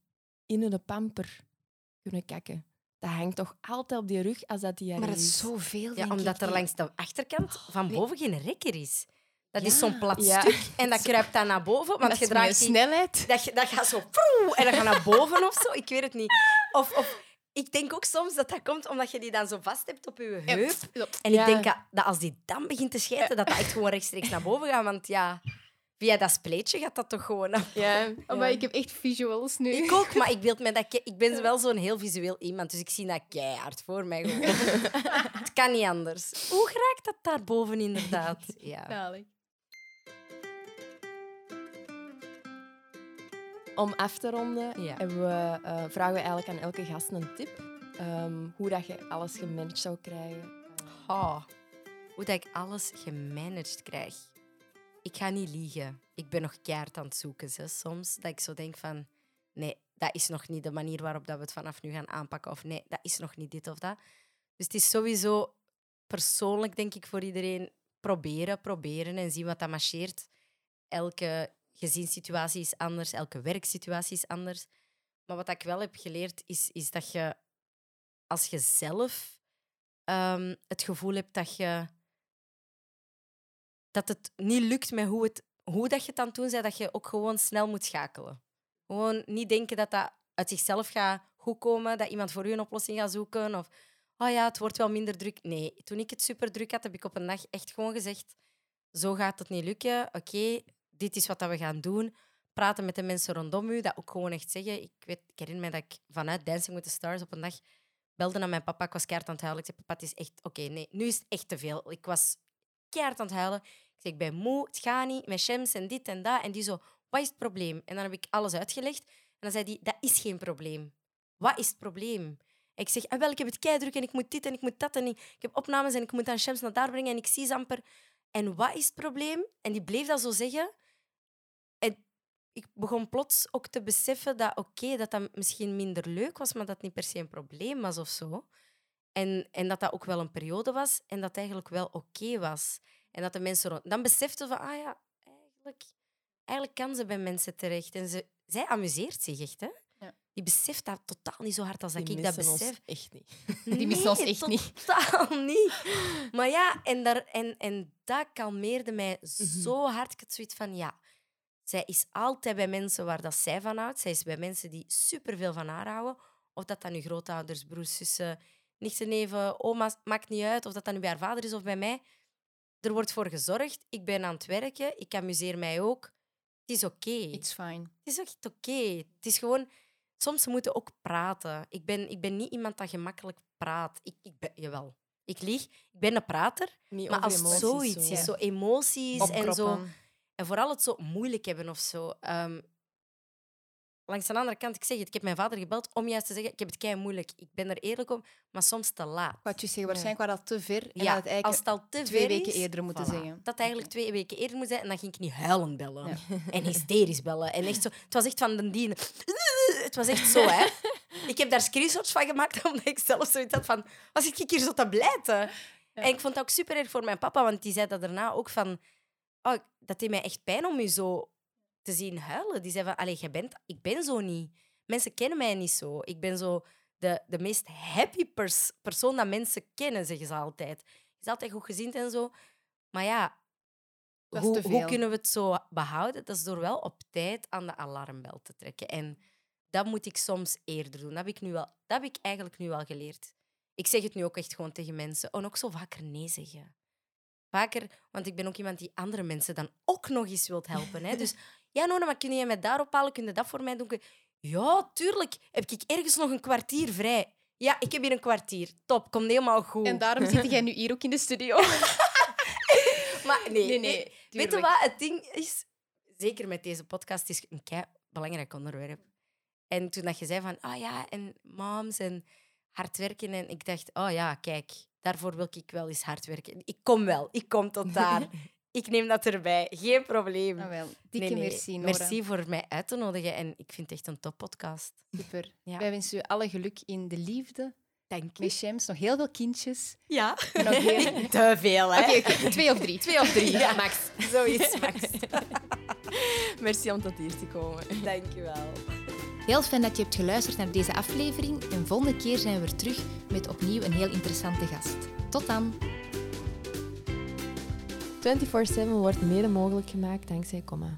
in de pamper kunnen kakken. Dat hangt toch altijd op die rug als dat die er Maar dat is. is zoveel, Ja, omdat ik. er langs de achterkant van weet- boven geen rekker is. Dat is zo'n plat Ja. stuk en dat kruipt dan naar boven. Want Dat je is draagt die, snelheid. dat, je- dat gaat zo... proe, en dat gaat naar boven of zo. Ik weet het niet. Of, of ik denk ook soms dat dat komt omdat je die dan zo vast hebt op je heup. Ja. En ik denk dat, dat als die dan begint te schijten, dat dat echt gewoon rechtstreeks naar boven gaat. Want ja, via dat spleetje gaat dat toch gewoon... naar- Ja, Oh, maar ik heb echt visuals nu. Ik ook, maar ik, beeld me dat, ik ben wel zo'n heel visueel iemand, dus ik zie dat keihard voor mij gewoon. Het kan niet anders. Hoe raakt dat daarboven inderdaad? Ja. Om af te ronden Ja. we, eh, vragen we eigenlijk aan elke gast een tip. Ehm, hoe dat je alles gemanaged zou krijgen. Oh, hoe dat ik alles gemanaged krijg. Ik ga niet liegen. Ik ben nog keihard aan het zoeken. Hè, soms dat ik zo denk van... Nee, dat is nog niet de manier waarop dat we het vanaf nu gaan aanpakken. Of nee, dat is nog niet dit of dat. Dus het is sowieso persoonlijk, denk ik, voor iedereen proberen, proberen en zien wat dat marcheert. Elke gezinssituatie is anders, elke werksituatie is anders. Maar wat ik wel heb geleerd, is, is dat je als je zelf ehm, het gevoel hebt dat je dat het niet lukt met hoe, het, hoe dat je het aan het doen dat je ook gewoon snel moet schakelen. Gewoon niet denken dat dat uit zichzelf gaat goedkomen, dat iemand voor u een oplossing gaat zoeken. Of, oh ja, het wordt wel minder druk. Nee, toen ik het super druk had, heb ik op een dag echt gewoon gezegd, zo gaat het niet lukken. Oké, dit is wat we gaan doen. Praten met de mensen rondom u, dat ook gewoon echt zeggen. Ik, weet, ik herinner me dat ik vanuit Dancing with the Stars op een dag belde naar mijn papa. Ik was keihard aan het huilen. Ik zei, papa, het is echt... Oké, nee, nu is het echt te veel. Ik was keihard aan het huilen. Ik ben moe, het gaat niet, met Shems en dit en dat. En die zo, wat is het probleem? En dan heb ik alles uitgelegd. En dan zei hij, dat is geen probleem. Wat is het probleem? Ik zeg, ah, wel, ik heb het keidruk en ik moet dit en ik moet dat. En ik, heb opnames en ik moet aan Shems naar daar brengen en ik zie amper. En wat is het probleem? En die bleef dat zo zeggen. En ik begon plots ook te beseffen dat, oké, dat dat misschien minder leuk was, maar dat niet per se een probleem was of zo. En, en dat dat ook wel een periode was en dat het eigenlijk wel oké was. En dat de mensen rond... Dan beseften van, ah ja, eigenlijk, eigenlijk kan ze bij mensen terecht. En ze, zij amuseert zich echt, hè? Ja. Die beseft dat totaal niet zo hard als dat ik dat ons besef. echt niet. Die missen ons echt niet. Totaal niet. Maar ja, en, daar, en, en dat kalmeerde mij zo hard. Ik had zoiets van, ja, zij is altijd bij mensen waar dat zij van houdt. Zij is bij mensen die superveel van haar houden. Of dat dan nu grootouders, broers, zussen, nichten, neven, oma's, maakt niet uit. Of dat dan nu bij haar vader is of bij mij. Er wordt voor gezorgd. Ik ben aan het werken. Ik amuseer mij ook. Het is oké. It's fine. Het is echt oké. Het is gewoon... Soms moeten ook praten. Ik ben, ik ben niet iemand dat gemakkelijk praat. Ik, ik ben... Jawel. Ik lieg. Ik ben een prater. Niet Maar als emoties, zoiets zo. is, zo emoties en zo... En vooral het zo moeilijk hebben of zo. Ehm, langs de andere kant, ik zeg het, ik heb mijn vader gebeld om juist te zeggen, ik heb het kei moeilijk. Ik ben er eerlijk om, maar soms te laat. Wat je zegt, waarschijnlijk was dat te ver. En Ja, dat als het al te twee ver weken is, eerder moeten voilà. zeggen. Dat het eigenlijk twee weken eerder moet zijn en dan ging ik niet huilen bellen. Ja. En hysterisch bellen. En echt zo, het was echt van de dienen. Het was echt zo, hè. Ik heb daar screenshots van gemaakt, omdat ik zelf zoiets had van... Was ik hier zo te blijten? En ik vond het ook super erg voor mijn papa, want die zei dat daarna ook van... Oh, dat deed mij echt pijn om je zo te zien huilen. Die zei van, allee, jij bent, ik ben zo niet. Mensen kennen mij niet zo. Ik ben zo de, de meest happy pers persoon dat mensen kennen, zeggen ze altijd. Je is altijd goed gezind en zo. Maar ja, hoe, hoe kunnen we het zo behouden? Dat is door wel op tijd aan de alarmbel te trekken. En dat moet ik soms eerder doen. Dat heb ik, nu wel, dat heb ik eigenlijk nu wel geleerd. Ik zeg het nu ook echt gewoon tegen mensen. En ook zo vaker nee zeggen. Vaker, want ik ben ook iemand die andere mensen dan ook nog eens wilt helpen. Hè? Dus ja, Nona, maar kun je mij daarop halen? Kun je dat voor mij doen? Ja, tuurlijk. Heb ik ergens nog een kwartier vrij? Ja, ik heb hier een kwartier. Top, komt helemaal goed. En daarom zit jij nu hier ook in de studio. Maar nee, Nee, nee, Weet je wat? Het ding is, zeker met deze podcast, is een kei belangrijk onderwerp. En toen dat je zei van, ah ja, en moms en hard werken. En ik dacht, oh ja, kijk, daarvoor wil ik wel eens hard werken. Ik kom wel, ik kom tot daar. ik neem dat erbij, geen probleem. Ah, wel. Dikke Nee, nee, merci, Nora. Merci voor mij uit te nodigen. En ik vind het echt een toppodcast. Super. Ja. Wij wensen u alle geluk in de liefde. Dank Met Shams, nog heel veel kindjes. Ja. Nog heel... Te veel, hè? Oké, oké. Twee of drie. Twee of drie, Ja. max. Zoiets, Max. Merci om tot hier te komen. Dank je wel. Heel fijn dat je hebt geluisterd naar deze aflevering. En volgende keer zijn we weer terug met opnieuw een heel interessante gast. Tot dan! 24-7 wordt mede mogelijk gemaakt dankzij Comma.